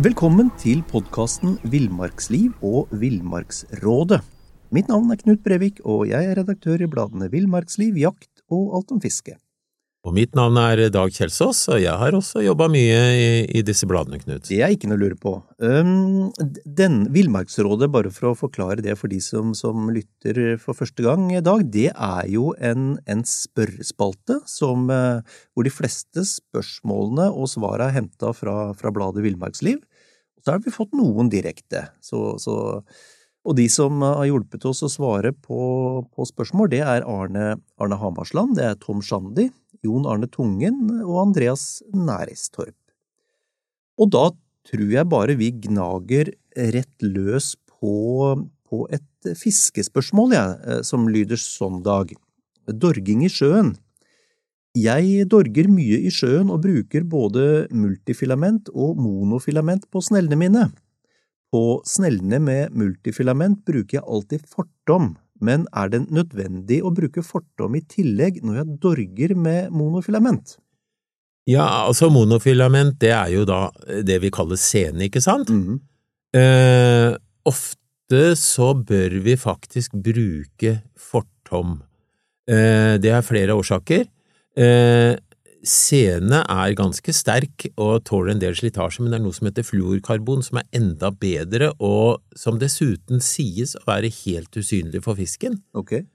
Velkommen til podkasten Villmarksliv og Villmarksrådet. Mitt navn er Knut Brevik, og jeg er redaktør i bladene Villmarksliv, Jakt og Alt om fiske. Og mitt navn er Dag Kjelsås, og jeg har også jobba mye i, i, disse bladene, Knut. Det er ikke noe å lure på. Um, den Villmarksrådet, bare for å forklare det for de som, som, lytter for første gang dag, det er jo en, en spørrespalte som, uh, hvor de fleste spørsmålene og svarene er henta fra, fra bladet Villmarksliv. Så har vi fått noen direkte. Så, så, og de som har hjulpet oss å svare på, på spørsmål, det er Arne, Arne Hamarsland, det er Tom Shandy, Jon Arne Tungen og Andreas Næristorp. Og da tror jeg bare vi gnager rett løs på, på et fiskespørsmål, jeg, ja, som lyder sånn, Dag. Dorging i sjøen. Jeg dorger mye i sjøen og bruker både multifilament og monofilament på snellene mine. På snellene med multifilament bruker jeg alltid fortom, men er det nødvendig å bruke fortom i tillegg når jeg dorger med monofilament? Ja, altså monofilament det er jo da det vi kaller sene, ikke sant? Mm. Eh, ofte så bør vi faktisk bruke fortom. Eh, det er flere årsaker. Eh, Sene er ganske sterk og tåler en del slitasje, men det er noe som heter fluorkarbon som er enda bedre, og som dessuten sies å være helt usynlig for fisken. Okay.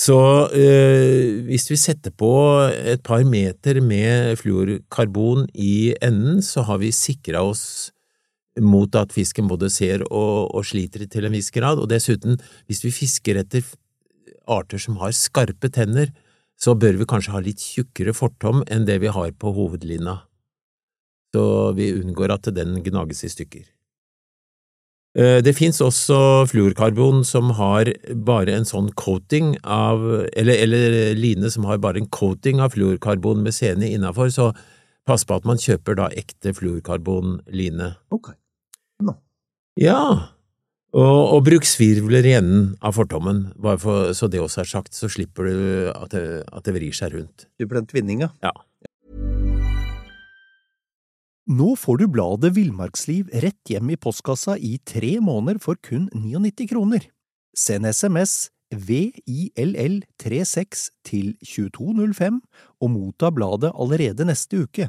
Så eh, hvis vi setter på et par meter med fluorkarbon i enden, så har vi sikra oss mot at fisken både ser og, og sliter til en viss grad, og dessuten, hvis vi fisker etter arter som har skarpe tenner, så bør vi kanskje ha litt tjukkere fortom enn det vi har på hovedlina, så vi unngår at den gnages i stykker. Eh, det fins også fluorkarbon som har bare en sånn coating av, eller, eller line som har bare en coating av fluorkarbon med sene innafor, så pass på at man kjøper da ekte fluorkarbonline. Ok. No. Ja, og, og bruk svirvler i enden av fortommen, bare for, så det også er sagt, så slipper du at det, at det vrir seg rundt. Du blir en tvinning, ja. ja. Nå får du bladet Villmarksliv rett hjem i postkassa i tre måneder for kun 99 kroner. Send SMS VILL36 til 2205 og motta bladet allerede neste uke.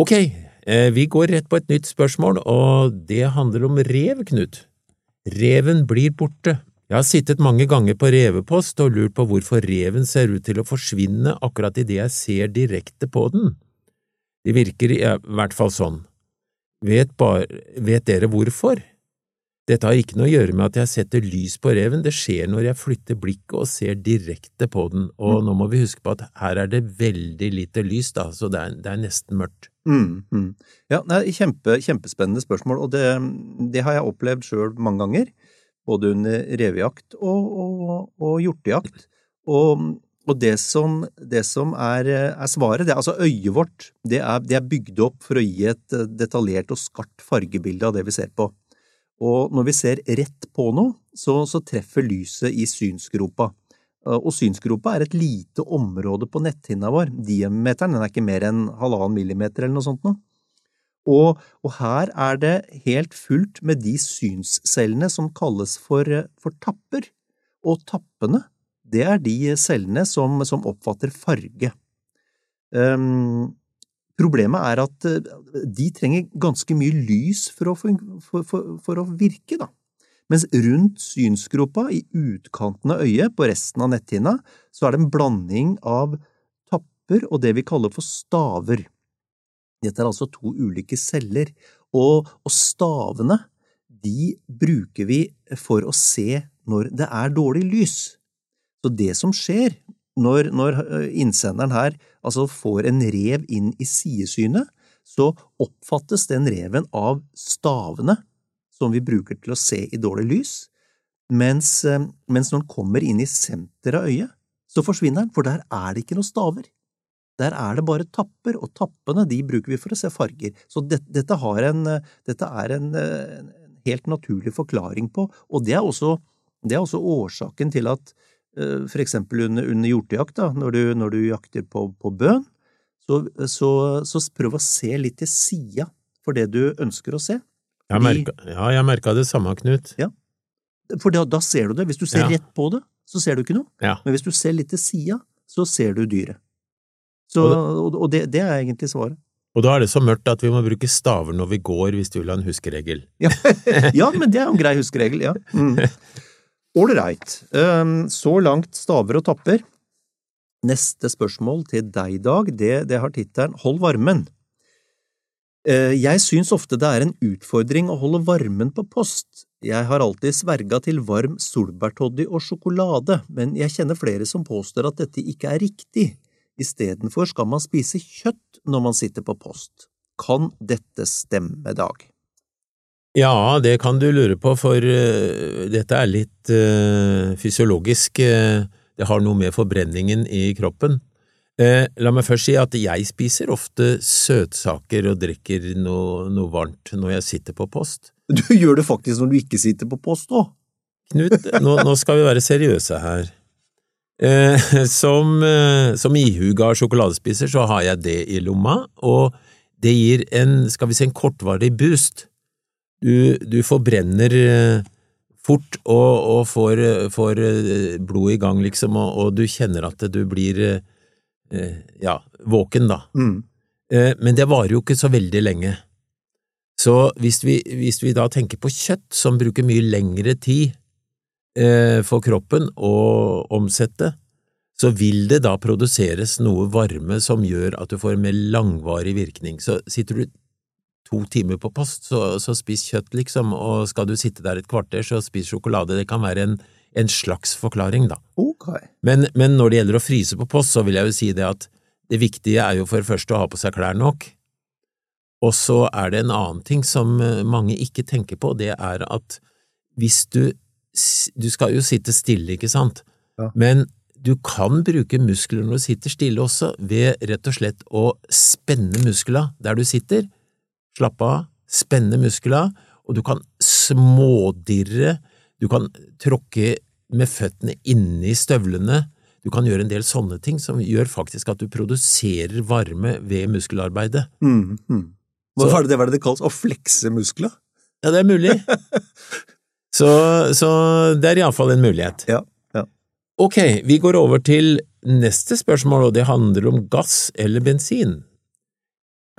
Ok, eh, vi går rett på et nytt spørsmål, og det handler om rev, Knut. Reven blir borte. Jeg har sittet mange ganger på revepost og lurt på hvorfor reven ser ut til å forsvinne akkurat idet jeg ser direkte på den. Det virker i hvert fall sånn. Vet, bare, vet dere hvorfor? Dette har ikke noe å gjøre med at jeg setter lys på reven, det skjer når jeg flytter blikket og ser direkte på den, og mm. nå må vi huske på at her er det veldig lite lys, da, så det er, det er nesten mørkt. Mm, mm. Ja, det er kjempe, kjempespennende spørsmål, og det, det har jeg opplevd sjøl mange ganger, både under revejakt og, og, og hjortejakt. Og, og det som, det som er, er, svaret, det er altså øyet vårt, det er, det er bygd opp for å gi et detaljert og skarpt fargebilde av det vi ser på. Og når vi ser rett på noe, så, så treffer lyset i synsgropa. Eh, og synsgropa er et lite område på netthinna vår. Diameteren den er ikke mer enn halvannen millimeter eller noe sånt noe. Og, og, her er det helt fullt med de synscellene som kalles for, for tapper. Og tappene, det er de cellene som, som oppfatter farge. Um, Problemet er at eh, de trenger ganske mye lys for å, for, for, for å virke, da. Mens rundt synsgropa, i utkanten av øyet, på resten av netthinna, så er det en blanding av tapper og det vi kaller for staver. Dette er altså to ulike celler, og, og stavene de bruker vi for å se når det er dårlig lys. Så det som skjer når, når eh, innsenderen her altså får en rev inn i sidesynet, så oppfattes den reven av stavene som vi bruker til å se i dårlig lys, mens, eh, mens når den kommer inn i senteret av øyet, så forsvinner den, for der er det ikke noen staver. Der er det bare tapper, og tappene de bruker vi for å se farger. Så det, dette, en, dette, er en, en, helt naturlig forklaring på, og det er også, det er også årsaken til at for eksempel under, under hjortejakt, da, når, du, når, du, jakter på, på bøn, så, så, så, prøv å se litt til sida for det du ønsker å se. Jeg merka, ja, jeg merka det samme, Knut. Ja, for da, da, ser du det. Hvis du ser ja. rett på det, så ser du ikke noe. Ja. Men hvis du ser litt til sida, så ser du dyret. Så, og det, det, er egentlig svaret. Og da er det så mørkt at vi må bruke staver når vi går, hvis du vil ha en huskeregel. ja, ja, men det er jo en grei huskeregel, ja. Mm. Um, så langt staver og tapper. Neste spørsmål til deg, Dag, det, det har tittelen Hold varmen. Uh, jeg syns ofte det er en utfordring å holde varmen på post. Jeg har alltid sverga til varm solbærtoddy og sjokolade, men jeg kjenner flere som påstår at dette ikke er riktig. Istedenfor skal man spise kjøtt når man sitter på post. Kan dette stemme, Dag? Ja, det kan du lure på, for uh, dette er litt uh, fysiologisk. Uh, det har noe med forbrenningen i kroppen. la meg først si at jeg spiser ofte søtsaker og drikker noe, noe varmt når jeg sitter på post. Du gjør det faktisk når du ikke sitter på post òg? Knut, nå, nå skal vi være seriøse her. Eh, som, eh, som ihuga sjokoladespiser så har jeg det i lomma, og det gir en, skal vi si, en kortvarig boost. Du, du forbrenner eh, fort og, og får, får, blodet i gang, liksom, og, og, du kjenner at du blir ja, våken, da. Mm. Men det varer jo ikke så veldig lenge. Så hvis vi, hvis vi da tenker på kjøtt, som bruker mye lengre tid Eh, for kroppen å omsette, så vil det da produseres noe varme som gjør at du får en mer langvarig virkning. Så sitter du to timer på post, så, så spis kjøtt, liksom, og skal du sitte der et kvarter, så spis sjokolade. Det kan være en, en slags forklaring, da. Okay. Men, men, når det gjelder å fryse på post, så vil jeg jo si det at det viktige er jo for det første å ha på seg klær nok, og så er det en annen ting som eh, mange ikke tenker på, det er at hvis du du skal jo sitte stille, ikke sant, ja. men du kan bruke muskler når du sitter stille også, ved rett og slett å spenne muskler der du sitter. Slappe av, spenne muskler, og du kan smådirre, du kan tråkke med føttene inni støvlene, du kan gjøre en del sånne ting som gjør faktisk at du produserer varme ved muskelarbeidet. Mm, mm. Hva var det det, var det det kalles? Å flekse muskler? Ja, det er mulig. Så, så det er iallfall en mulighet. Ja, ja. Ok, vi går over til neste spørsmål, og det handler om gass eller bensin.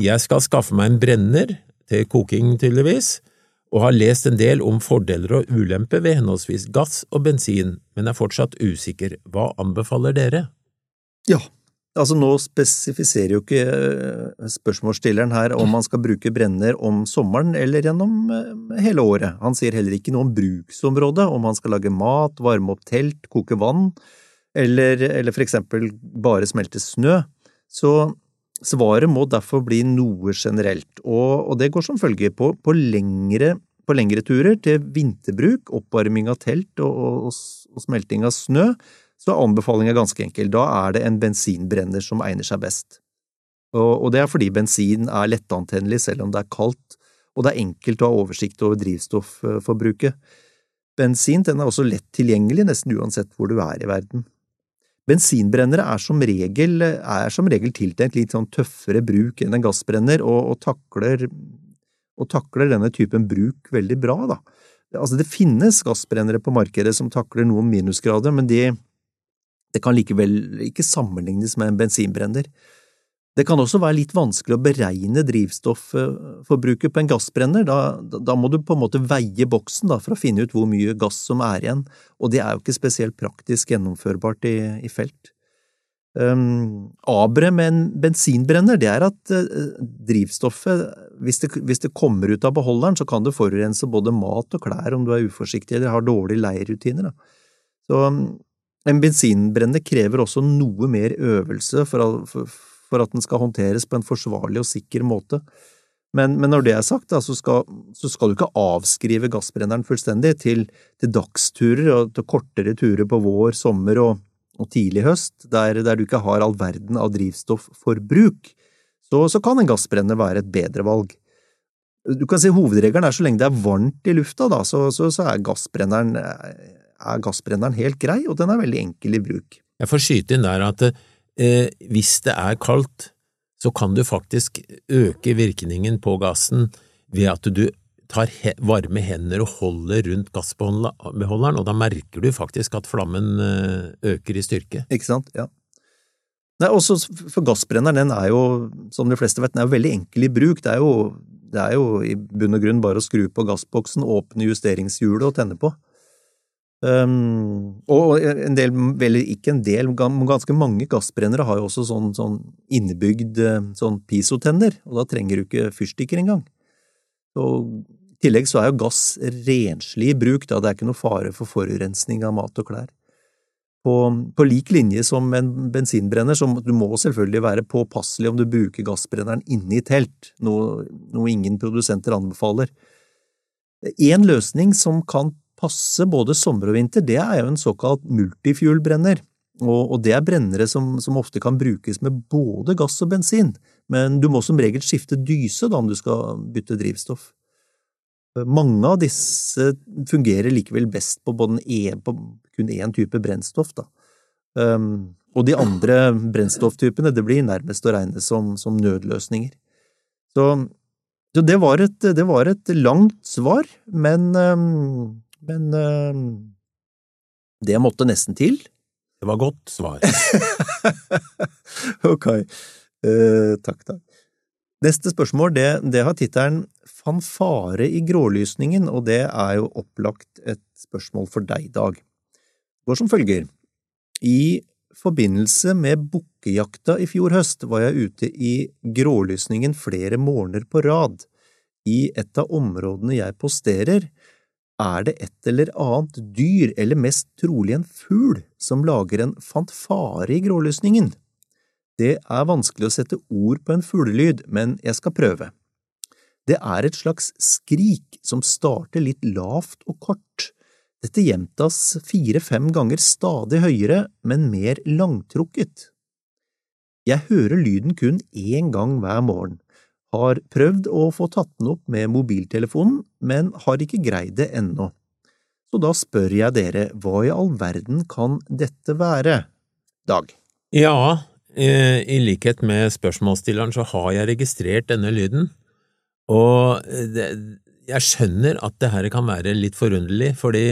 Jeg skal skaffe meg en brenner, til koking tydeligvis, og har lest en del om fordeler og ulemper ved henholdsvis gass og bensin, men er fortsatt usikker. Hva anbefaler dere? Ja, Altså Nå spesifiserer jo ikke eh, spørsmålsstilleren her om man skal bruke brenner om sommeren eller gjennom eh, hele året. Han sier heller ikke noe om bruksområdet, om han skal lage mat, varme opp telt, koke vann, eller, eller for eksempel bare smelte snø. Så svaret må derfor bli noe generelt, og, og det går som følger. På, på, lengre, på, lengre, turer til vinterbruk, oppvarming av telt og, og, og smelting av snø, så er anbefalingen ganske enkel. Da er det en bensinbrenner som egner seg best. Og, det er fordi bensin er lettantennelig selv om det er kaldt, og det er enkelt å ha oversikt over drivstofforbruket. Bensin er også lett tilgjengelig nesten uansett hvor du er i verden. Bensinbrennere er som regel, er som regel tiltenkt litt sånn tøffere bruk enn en gassbrenner, og, og, takler, og takler denne typen bruk veldig bra, da. Altså, det finnes gassbrennere på markedet som takler noen minusgrader, men de, det kan likevel ikke sammenlignes med en bensinbrenner. Det kan også være litt vanskelig å beregne drivstofforbruket på en gassbrenner, da, da, må du på en måte veie boksen da, for å finne ut hvor mye gass som er igjen, og det er jo ikke spesielt praktisk gjennomførbart i, i felt. Um, abre med en bensinbrenner, det er at uh, drivstoffet, hvis det, hvis det, kommer ut av beholderen, så kan det forurense både mat og klær om du er uforsiktig eller har dårlige leirrutiner. Um, en bensinbrenner krever også noe mer øvelse for, for, for at den skal håndteres på en forsvarlig og sikker måte. Men, men når det er sagt, da, så, skal, så skal du ikke avskrive gassbrenneren fullstendig til, til dagsturer og til kortere turer på vår, sommer og, og tidlig høst, der, der du ikke har all verden av drivstofforbruk. Så, så kan en gassbrenner være et bedre valg. Du kan si Hovedregelen er så lenge det er varmt i lufta, da, så, så, så er, gassbrenneren, er gassbrenneren helt grei, og den er veldig enkel i bruk. Jeg får skyte inn der at eh, hvis det er kaldt, så kan du faktisk øke virkningen på gassen ved at du tar he varme hender og holder rundt gassbeholderen, og da merker du faktisk at flammen eh, øker i styrke. Ikke sant? Ja. Nei, også for gassbrenneren, den er jo, som de fleste vet, den er jo veldig enkel i bruk. Det er jo, det er jo i bunn og grunn bare å skru på gassboksen, åpne justeringshjulet og tenne på. Um, og en del, vel ikke en del, ganske mange gassbrennere har jo også sånn, sånn innebygd sånn pisotenner, og da trenger du ikke fyrstikker engang. Og I tillegg så er jo gass renslig i bruk, da det er ikke noe fare for forurensning av mat og klær. På, på lik linje som en bensinbrenner, så du må selvfølgelig være påpasselig om du bruker gassbrenneren inne i telt, noe, noe ingen produsenter anbefaler. En løsning som kan passe både sommer og vinter, det er jo en såkalt multifuel-brenner, og, og, det er brennere som, som, ofte kan brukes med både gass og bensin, men du må som regel skifte dyse da om du skal bytte drivstoff. Mange av disse fungerer likevel best på, en, på kun én type brennstoff, da. Um, og de andre brennstofftypene det blir nærmest å regne som, som nødløsninger. Så, så det, var et, det, var et, langt svar, men um, men uh, det måtte nesten til. Det var godt svar. ok, uh, takk, takk. Neste spørsmål det, det har tittelen Fanfare i grålysningen, og det er jo opplagt et spørsmål for deg, Dag. Det går som følger. I forbindelse med bukkejakta i fjor høst var jeg ute i grålysningen flere morgener på rad. I et av områdene jeg posterer, er det et eller annet dyr, eller mest trolig en fugl, som lager en fanfare i grålysningen. Det er vanskelig å sette ord på en fuglelyd, men jeg skal prøve. Det er et slags skrik som starter litt lavt og kort. Dette gjentas fire–fem ganger stadig høyere, men mer langtrukket. Jeg hører lyden kun én gang hver morgen, har prøvd å få tatt den opp med mobiltelefonen, men har ikke greid det ennå. Så da spør jeg dere, hva i all verden kan dette være? Dag. Ja, i likhet med spørsmålsstilleren så har jeg registrert denne lyden, og det, jeg skjønner at det her kan være litt forunderlig, fordi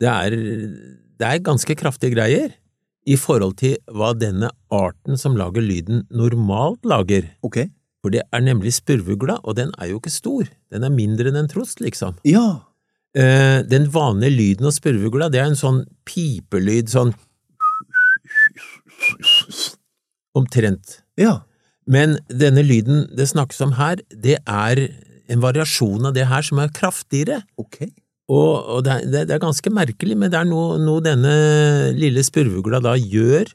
det er, det er ganske kraftige greier i forhold til hva denne arten som lager lyden normalt lager. Ok. For det er nemlig spurvugla, og den er jo ikke stor, den er mindre enn en trost, liksom. Ja. Eh, den vanlige lyden av spurvugla, det er en sånn pipelyd, sånn Omtrent. Ja. Men denne lyden det snakkes om her, det er en variasjon av det her som er kraftigere. Ok. Og, og det, er, det, er, ganske merkelig, men det er noe, noe denne lille spurvugla da gjør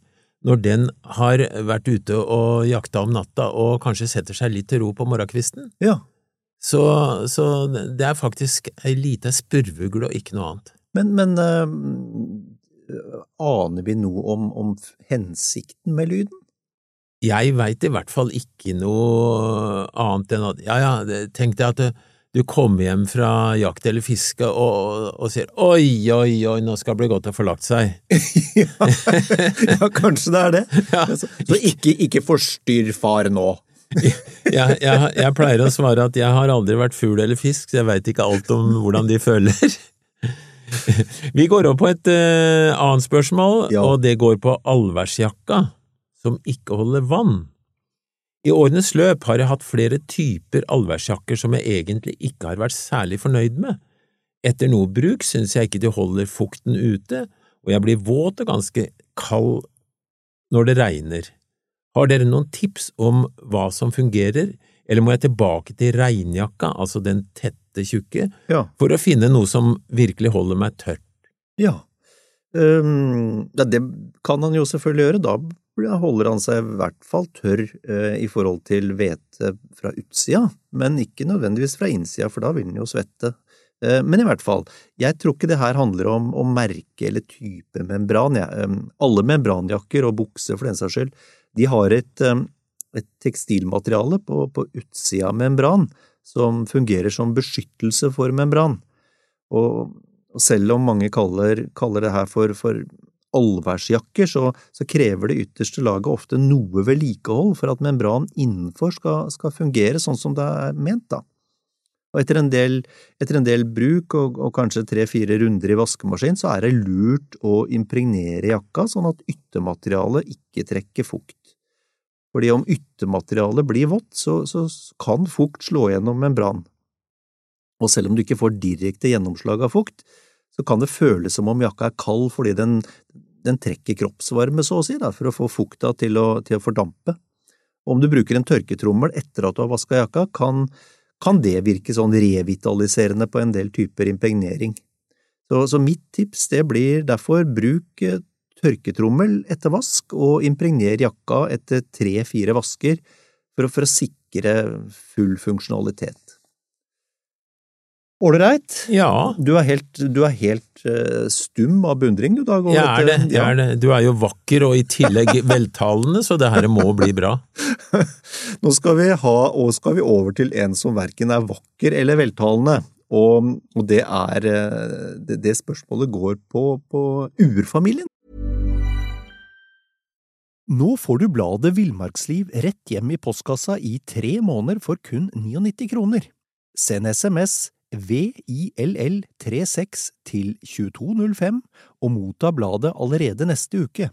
når den har vært ute og jakta om natta og kanskje setter seg litt til ro på morgenkvisten. Ja. Så, så det er faktisk ei lita spurvegle og ikke noe annet. Men, men uh, aner vi noe om, om hensikten med lyden? Jeg veit i hvert fall ikke noe annet enn at ja, ja, tenk deg at du kommer hjem fra jakt eller fiske og, og, og sier oi, oi, oi, nå skal det bli godt å få lagt seg. ja, ja, kanskje det er det. Ja. Så, så ikke, ikke forstyrr far nå. jeg, jeg, jeg, pleier å svare at jeg har aldri vært fugl eller fisk, så jeg veit ikke alt om hvordan de føler. Vi går opp på et uh, annet spørsmål, Ja. og det går på allværsjakka, som ikke holder vann. I årenes løp har jeg hatt flere typer allværsjakker som jeg egentlig ikke har vært særlig fornøyd med. Etter noe bruk synes jeg ikke de holder fukten ute, og jeg blir våt og ganske kald når det regner. Har dere noen tips om hva som fungerer, eller må jeg tilbake til regnjakka, altså den tette, tjukke, Ja. for å finne noe som virkelig holder meg tørt? ja. Um, ja, det kan han jo selvfølgelig gjøre. Da holder han seg i hvert fall tørr eh, i forhold til hvete fra utsida, men ikke nødvendigvis fra innsida, for da vil han jo svette. Eh, men i hvert fall, jeg tror ikke det her handler om, om merke eller type membran. Ja. Um, alle membranjakker og bukser for den saks skyld, de har et, um, et tekstilmateriale på, på utsida av membran som fungerer som beskyttelse for membran. Og og selv om mange kaller, kaller det her for, for allværsjakker, så, så, krever det ytterste laget ofte noe vedlikehold for at membranen innenfor skal, skal, fungere sånn som det er ment, da. Og etter en del, etter en del bruk og, og kanskje tre–fire runder i vaskemaskin, så er det lurt å impregnere jakka sånn at yttermaterialet ikke trekker fukt. Fordi om yttermaterialet blir vått, så, så kan fukt slå gjennom membranen. Og selv om du ikke får direkte gjennomslag av fukt, så kan det føles som om jakka er kald fordi den, den trekker kroppsvarme, så å si, da, for å få fukta til å, til å fordampe. Om du bruker en tørketrommel etter at du har vaska jakka, kan, kan, det virke sånn revitaliserende på en del typer impregnering. Så, så mitt tips det blir derfor bruk eh, tørketrommel etter vask, og impregner jakka etter tre–fire vasker for, for å sikre full funksjonalitet. Ålreit. Ja. Du er helt, du er helt uh, stum av beundring, du, Dag. Jeg er, det, jeg er det. Du er jo vakker og i tillegg veltalende, så det her må bli bra. Nå skal vi ha, og skal vi over til en som verken er vakker eller veltalende. Og, og det er eh, det, det, spørsmålet går på, på urfamilien. Nå får du bladet Villmarksliv rett hjem i postkassa i tre måneder for kun 99 kroner. Send SMS VILL36 til 2205 og motta bladet allerede neste uke.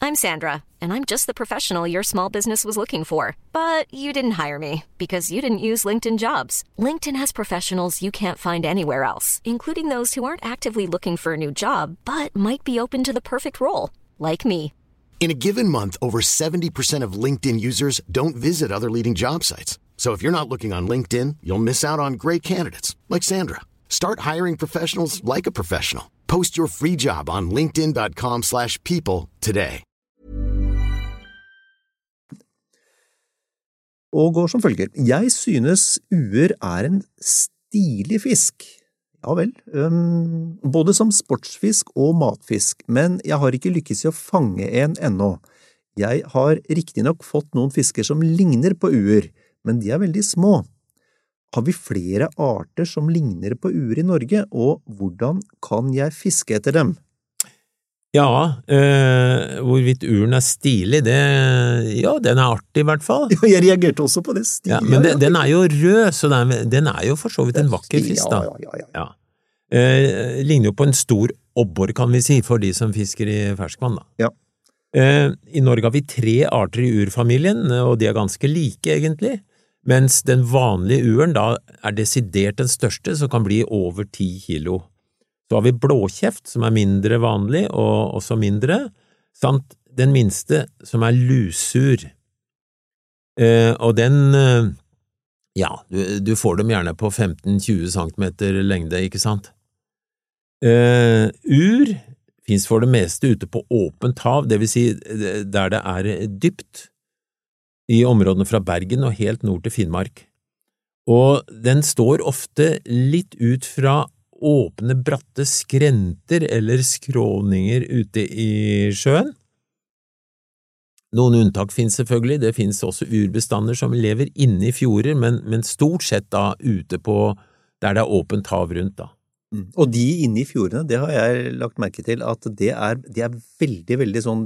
I'm Sandra, and I'm just the professional your small business was looking for. But you didn't hire me because you didn't use LinkedIn jobs. LinkedIn has professionals you can't find anywhere else, including those who aren't actively looking for a new job but might be open to the perfect role, like me. In a given month, over 70% of LinkedIn users don't visit other leading job sites. So if you're not looking on LinkedIn, you'll miss out on great candidates like Sandra. Start hiring professionals like a professional. Post your free job on linkedin.com/people today. Og går som følger. Jeg synes uer er en stilig fisk. Ja vel, um, både som sportsfisk og matfisk, men jeg har ikke lykkes i å fange en ennå. Jeg har riktignok fått noen fisker som ligner på uer, men de er veldig små. Har vi flere arter som ligner på uer i Norge, og hvordan kan jeg fiske etter dem? Ja, øh, hvorvidt uren er stilig, det Ja, den er artig i hvert fall. Ja, jeg reagerte også på det. Stilig, ja, men den, den, er jo rød, så den den er jo for så vidt en vakker fisk, da. Ja, ja, ja. ja. Eh, ligner jo på en stor obbor, kan vi si, for de som fisker i ferskvann, da. Ja. Eh, I Norge har vi tre arter i urfamilien, og de er ganske like, egentlig mens den vanlige uren da er desidert den største, som kan bli over ti kilo. Så har vi blåkjeft, som er mindre vanlig og også mindre, samt den minste, som er lusur. Eh, og den, eh, ja, du, du, får dem gjerne på 15–20 cm lengde, ikke sant? Eh, ur fins for det meste ute på åpent hav, det vil si eh, der det er dypt i områdene fra Bergen og helt nord til Finnmark, og den står ofte litt ut fra åpne, bratte skrenter eller skråninger ute i sjøen. Noen unntak finnes selvfølgelig, det finnes også urbestander som lever inne i fjorder, men, men stort sett da ute på der det er åpent hav rundt, da. Mm. Og de inne i fjordene, det har jeg lagt merke til at det er, de er veldig, veldig sånn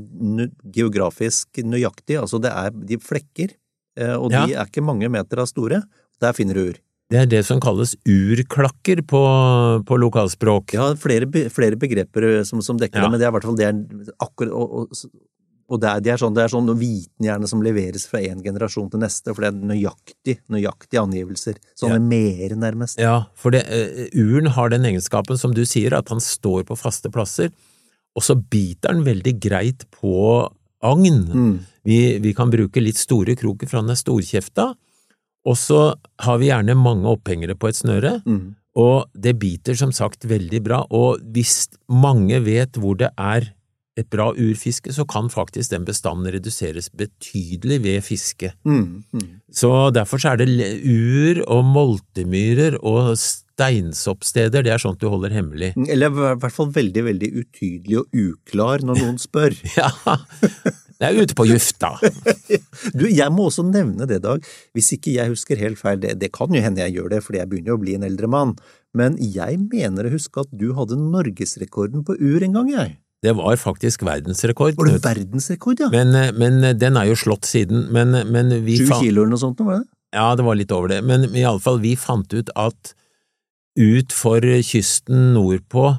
geografisk nøyaktig. Altså det er de flekker, eh, og de ja. er ikke mange meter av store. Der finner du ur. Det er det som kalles urklakker på, på lokalspråk. Ja, flere, flere begreper som, som dekker ja. det, men det er i hvert fall det er akkurat og, og, og det er, det er sånn, det er sånn vitenhjerne som leveres fra én generasjon til neste, for det er nøyaktig, nøyaktige angivelser. Sånne ja. mere, nærmest. Ja, for det, uh, uren har den egenskapen, som du sier, at han står på faste plasser, og så biter han veldig greit på agn. Mm. Vi, vi, kan bruke litt store kroker, for han er storkjefta, og så har vi gjerne mange opphengere på et snøre, mm. Og det biter som sagt veldig bra, og hvis mange vet hvor det er et bra urfiske, så kan faktisk den bestanden reduseres betydelig ved fiske. Mm, mm. Så derfor så er det ur og moltemyrer og steinsoppsteder, det er sånt du holder hemmelig. Eller i hvert fall veldig, veldig utydelig og uklar når noen spør. Ja, det er ute på Jufta. Du, jeg må også nevne det, Dag, hvis ikke jeg husker helt feil, det, det kan jo hende jeg gjør det, fordi jeg begynner å bli en eldre mann, men jeg mener å huske at du hadde norgesrekorden på ur en gang, jeg. Det var faktisk verdensrekord. Var det verdensrekord, ja? Men, men den er jo slått siden. Men, men vi Sju fa- kilo eller noe sånt, var det? Ja, det var litt over det, men i alle fall, vi fant ut at ut for kysten nordpå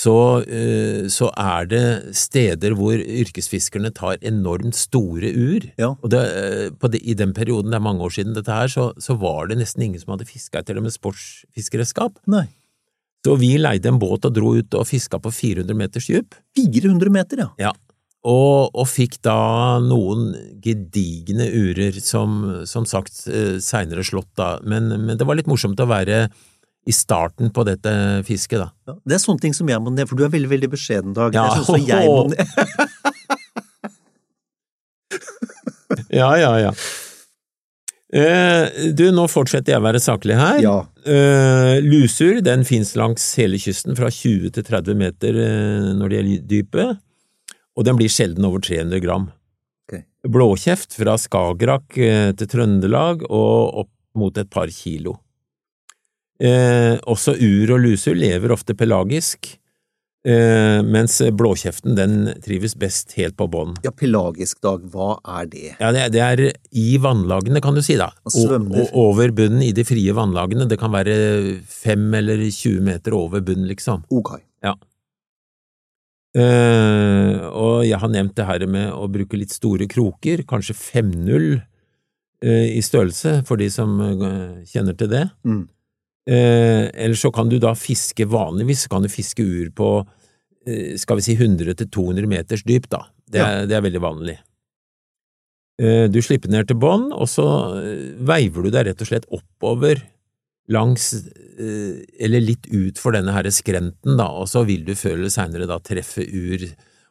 så, eh, så er det steder hvor yrkesfiskerne tar enormt store ur. Ja. Og det, eh, på det, i den perioden, det er mange år siden dette her, så, så var det nesten ingen som hadde fiska etter det med sportsfiskeredskap. Nei. Så vi leide en båt og dro ut og fiska på 400 meters dyp. 400 meter, ja. Ja, og, og fikk da noen gedigne urer, som, som sagt eh, seinere slått da, men, men det var litt morsomt å være i starten på dette fisket, da. ja. Det er sånne ting som jeg må ned, for du er veldig, veldig beskjeden, Dag. Ja. Det er sånn som jeg må ned. Ja, ja, ja. Eh, du, nå fortsetter jeg å være saklig her. Ja. Eh, lusur den fins langs hele kysten fra 20 til 30 meter eh, når det gjelder dypet, og den blir sjelden over 300 gram. Okay. Blåkjeft fra Skagerrak til Trøndelag og opp mot et par kilo. Eh, også ur og lusur lever ofte pelagisk, eh, mens blåkjeften den trives best helt på bånn. ja, pelagisk, Dag, hva er det? Ja, det er, det er i vannlagene, kan du si, da. Og. Og, over bunnen i de frie vannlagene. Det kan være fem eller 20 meter over bunnen, liksom. Ok. Eh, og jeg har nevnt det her med å bruke litt store kroker, kanskje 5-0 eh, i størrelse, for de som eh, kjenner til det. Mm. Eh, eller så kan du da fiske vanligvis, kan du fiske ur på eh, skal vi si 100–200 meters dyp, da. Det er, det er veldig vanlig. Eh, du slipper ned til bånn, og så veiver du deg rett og slett oppover langs, eller litt ut for denne her skrenten, da, og så vil du før eller seinere da treffe ur.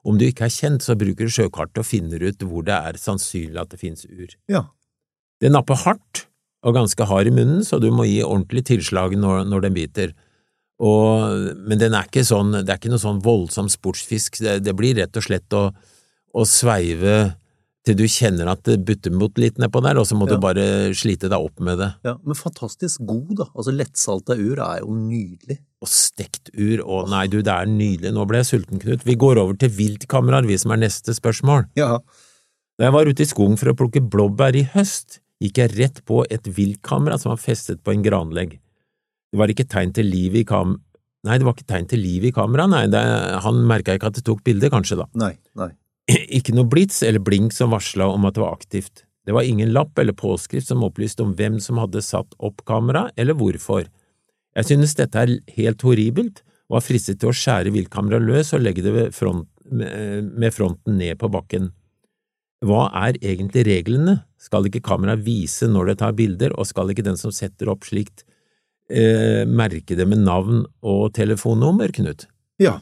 Om du ikke er kjent, så bruker du sjøkartet og finner ut hvor det er sannsynlig at det finnes ur. Ja. Det napper hardt og ganske hard i munnen, så du må gi ordentlig tilslag når, når den biter. Og, men den er ikke sånn, det er ikke noe sånn voldsom sportsfisk, det, det blir rett og slett å, å sveive til du kjenner at det butter mot litt nedpå der, og så må Ja. du bare slite deg opp med det. ja. Men fantastisk god, da. Altså, lettsalta ur er jo nydelig. Og stekt ur, å nei du, det er nydelig, nå ble jeg sulten, Knut. Vi går over til viltkameraer, vi som er neste spørsmål. Ja. Da jeg var ute i skogen for å plukke blåbær i høst, gikk jeg rett på et viltkamera som var festet på en granlegg. Det var ikke tegn til liv i kam... Nei, det var ikke tegn til liv i kameraet, nei, det, han merka ikke at det tok bilde, kanskje, da. Nei, nei. Ikke noe blits eller blink som varsla om at det var aktivt. Det var ingen lapp eller påskrift som opplyste om hvem som hadde satt opp kamera, eller hvorfor. Jeg synes dette er helt horribelt, og var fristet til å skjære viltkameraet løs og legge det front, med fronten ned på bakken. Hva er egentlig reglene? Skal ikke kameraet vise når det tar bilder, og skal ikke den som setter opp slikt, eh, merke det med navn og telefonnummer, Knut? Ja.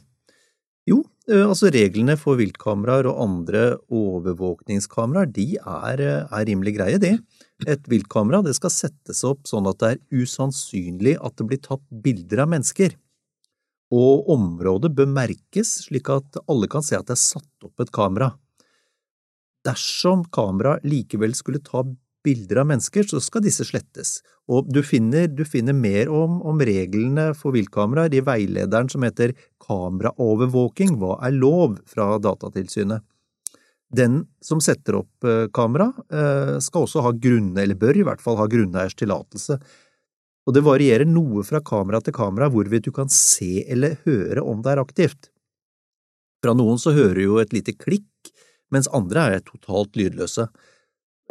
Jo, eh, altså reglene for viltkameraer og andre overvåkningskameraer, de er, eh, er rimelig greie, de. Et viltkamera det skal settes opp sånn at det er usannsynlig at det blir tatt bilder av mennesker. Og området bør merkes slik at alle kan se at det er satt opp et kamera. Dersom kamera likevel skulle ta bilder av mennesker, så skal disse slettes. Og du finner, du finner mer om, om reglene for viltkameraer i veilederen som heter Kameraovervåking – hva er lov? fra Datatilsynet. Den som setter opp eh, kamera, eh, skal også ha grunne, eller bør i hvert fall ha grunneiers tillatelse. Og det varierer noe fra kamera til kamera hvorvidt du kan se eller høre om det er aktivt. Fra noen så hører jo et lite klikk, mens andre er totalt lydløse.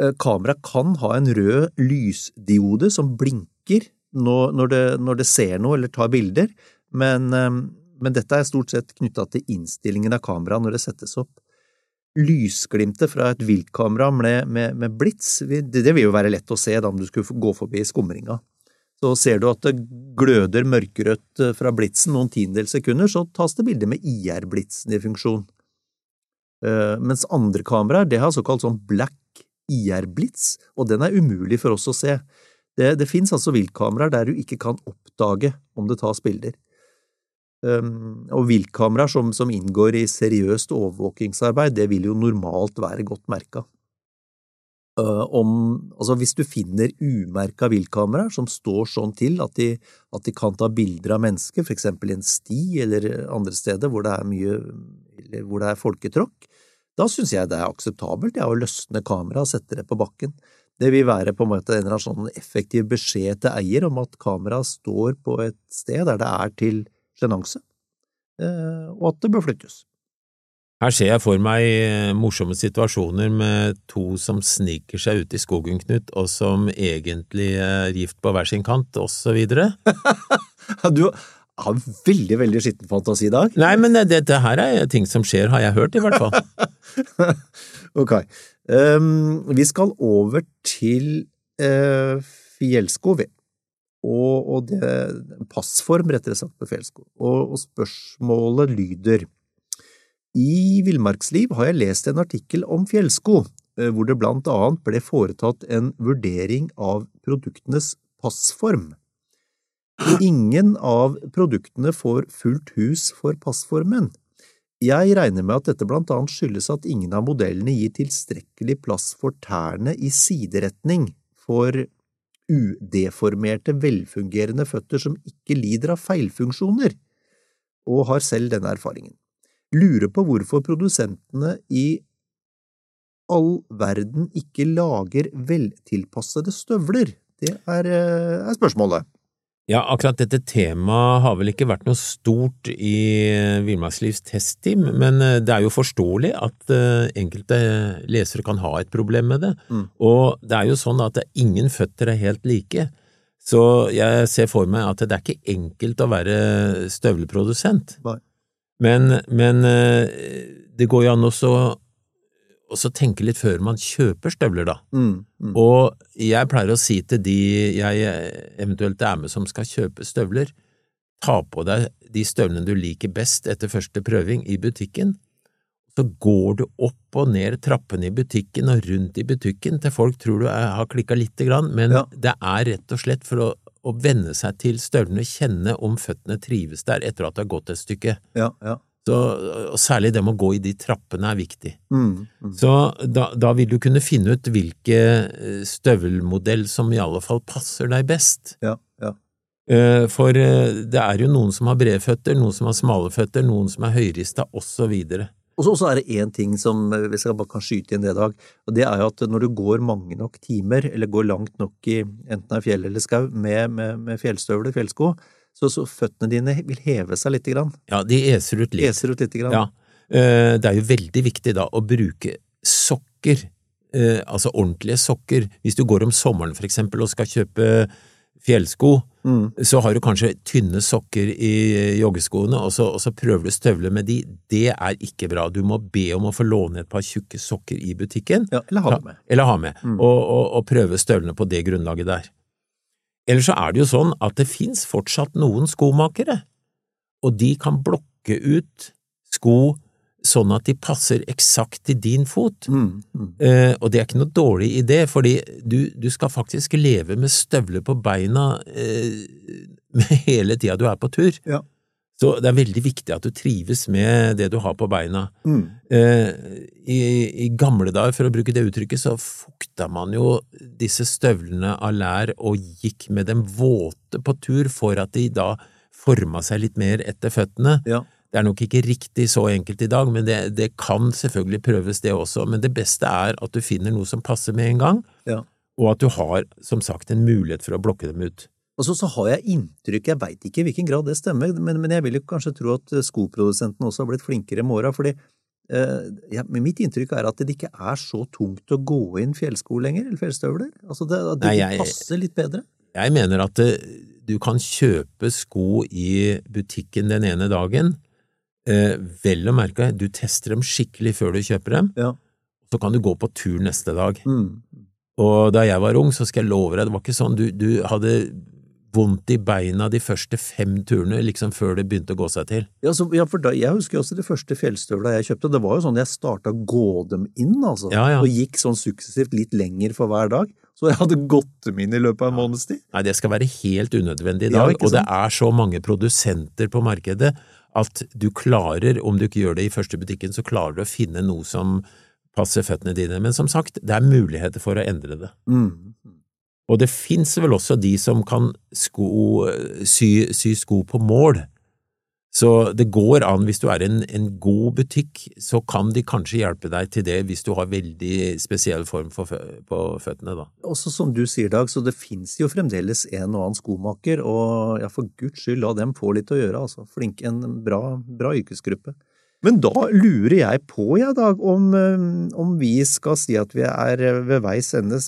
Eh, Kamera kan ha en rød lysdiode som blinker når, det, når det ser noe eller tar bilder, men, eh, men dette er stort sett knytta til innstillingen av kameraet når det settes opp. Lysglimtet fra et viltkamera med, med, med blits, det, det vil jo være lett å se da om du skulle gå forbi skumringa. Så ser du at det gløder mørkerødt eh, fra blitsen noen tiendedels sekunder, så tas det bilde med IR-blitsen i funksjon. Uh, mens andre kameraer, det har såkalt sånn black IR-blits, og den er umulig for oss å se. Det, det finnes altså viltkameraer der du ikke kan oppdage om det tas bilder. Um, og viltkameraer som, som, inngår i seriøst overvåkingsarbeid, det vil jo normalt være godt merka. Uh, om, altså hvis du finner umerka viltkameraer som står sånn til at de, at de, kan ta bilder av mennesker, for eksempel i en sti eller andre steder hvor det er mye, eller hvor det er folketråkk, da synes jeg det er akseptabelt ja, å løsne kameraet og sette det på bakken. Det vil være på en måte en eller annen sånn effektiv beskjed til eier om at kameraet står på et sted der det er til sjenanse, uh, og at det bør flyttes. Her ser jeg for meg eh, morsomme situasjoner med to som sniker seg ut i skogen, Knut, og som egentlig er gift på hver sin kant, og så videre. du har veldig, veldig skitten fantasi i dag. Nei, men dette her er ting som skjer, har jeg hørt, i hvert fall. ok. Um, vi skal over til uh, fjellsko, vi. Og, og det passform, rettere sagt, på fjellsko. Og, og spørsmålet lyder i Villmarksliv har jeg lest en artikkel om fjellsko, eh, hvor det blant annet ble foretatt en vurdering av produktenes passform. Ingen av produktene får fullt hus for passformen. Jeg regner med at dette blant annet skyldes at ingen av modellene gir tilstrekkelig plass for tærne i sideretning for udeformerte, velfungerende føtter som ikke lider av feilfunksjoner, og har selv denne erfaringen lurer på hvorfor produsentene i all verden ikke lager veltilpassede støvler. Det er, eh, er spørsmålet. Ja, akkurat dette temaet har vel ikke vært noe stort i Villmarkslivs testteam, men eh, det er jo forståelig at eh, enkelte lesere kan ha et problem med det. Mm. Og det er jo sånn at ingen føtter er helt like. Så jeg ser for meg at det er ikke enkelt å være støvleprodusent. Men, men eh, det går jo an også å tenke litt før man kjøper støvler, da. Mm, mm. Og jeg pleier å si til de jeg eventuelt er med som skal kjøpe støvler, ta på deg de støvlene du liker best etter første prøving i butikken. Så går du opp og ned trappene i butikken og rundt i butikken til folk tror du er, har klikka lite grann, men ja. det er rett og slett for å å venne seg til støvlene, kjenne om føttene trives der etter at det har gått et stykke. Ja, ja. Så, og særlig det med å gå i de trappene er viktig. Mm, mm. Så da, da, vil du kunne finne ut hvilke eh, støvelmodell som i alle fall passer deg best. Ja, ja. Eh, for eh, det er jo noen som har brede føtter, noen som har smale føtter, noen som er høyrista, osv. Og så er det én ting som hvis vi skal bare kan skyte inn det dag, og det er jo at når du går mange nok timer, eller går langt nok i enten det er fjell eller skau, med, med, med fjellstøvler, fjellsko, så, så, føttene dine vil heve seg lite grann. Ja, de eser ut litt. Eser ut lite grann. Ja. Eh, det er jo veldig viktig da å bruke sokker, eh, altså ordentlige sokker. Hvis du går om sommeren for eksempel og skal kjøpe fjellsko, mm. så har du kanskje tynne sokker i joggeskoene, og så, og så prøver du støvler med de. Det er ikke bra. Du må be om å få låne et par tjukke sokker i butikken. Ja, eller ha med. Eller ha med, mm. og, og, og, prøve støvlene på det grunnlaget der. Eller så er det jo sånn at det fins fortsatt noen skomakere, og de kan blokke ut sko sånn at de passer eksakt til din fot. Mm, mm. Eh, og det er ikke noe dårlig idé, fordi du, du skal faktisk leve med støvler på beina eh, hele tida du er på tur. Ja. Så det er veldig viktig at du trives med det du har på beina. Mm. Eh, i, i, gamle dager, for å bruke det uttrykket, så fukta man jo disse støvlene av lær og gikk med dem våte på tur for at de da forma seg litt mer etter føttene. Ja. Det er nok ikke riktig så enkelt i dag, men det, det, kan selvfølgelig prøves det også. Men det beste er at du finner noe som passer med en gang, ja. og at du har, som sagt, en mulighet for å blokke dem ut. Og så, så har jeg inntrykk, jeg veit ikke i hvilken grad det stemmer, men, men jeg vil jo kanskje tro at skoprodusentene også har blitt flinkere med åra, fordi eh, ja, mitt inntrykk er at det ikke er så tungt å gå inn fjellsko lenger, eller fjellstøvler. Altså det, det Nei, jeg, passer litt bedre. Jeg mener at det, du kan kjøpe sko i butikken den ene dagen, Eh, vel å merke, du tester dem skikkelig før du kjøper dem, ja. så kan du gå på tur neste dag. Mm. Og da jeg var ung, så skal jeg love deg, det var ikke sånn, du, du hadde vondt i beina de første fem turene, liksom før det begynte å gå seg til. Ja, så, ja for da, Jeg husker også de første fjellstøvla jeg kjøpte. Det var jo sånn jeg starta å gå dem inn, altså. Ja, ja. Og gikk sånn suksessivt litt lenger for hver dag. Så jeg hadde gått dem inn i løpet av en måneds tid. Nei, det skal være helt unødvendig i dag, og det er så mange produsenter på markedet at du klarer, om du ikke gjør det i første butikken, så klarer du å finne noe som passer føttene dine. Men som sagt, det er muligheter for å endre det. Mm. Og det fins vel også de som kan sko, sy, sy sko på mål. Så det går an, hvis du er en, en god butikk, så kan de kanskje hjelpe deg til det hvis du har veldig spesiell form for på føttene, da. Også som du sier, Dag, så det fins jo fremdeles en og annen skomaker, og ja, for guds skyld, la dem få litt å gjøre, altså. Flink, en bra, bra yrkesgruppe. Men da lurer jeg på, ja, Dag, om, eh, om vi skal si at vi er ved veis ende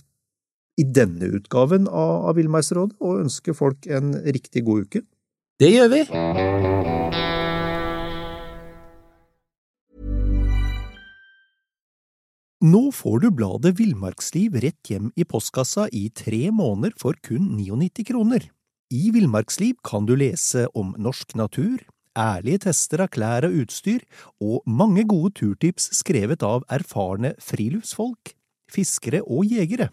i denne utgaven av, av Villmarksrådet, og ønske folk en riktig god uke. Det gjør vi! Nå får du bladet Villmarksliv rett hjem i postkassa i tre måneder for kun 99 kroner. I Villmarksliv kan du lese om norsk natur, ærlige tester av klær og utstyr, og mange gode turtips skrevet av erfarne friluftsfolk, fiskere og jegere.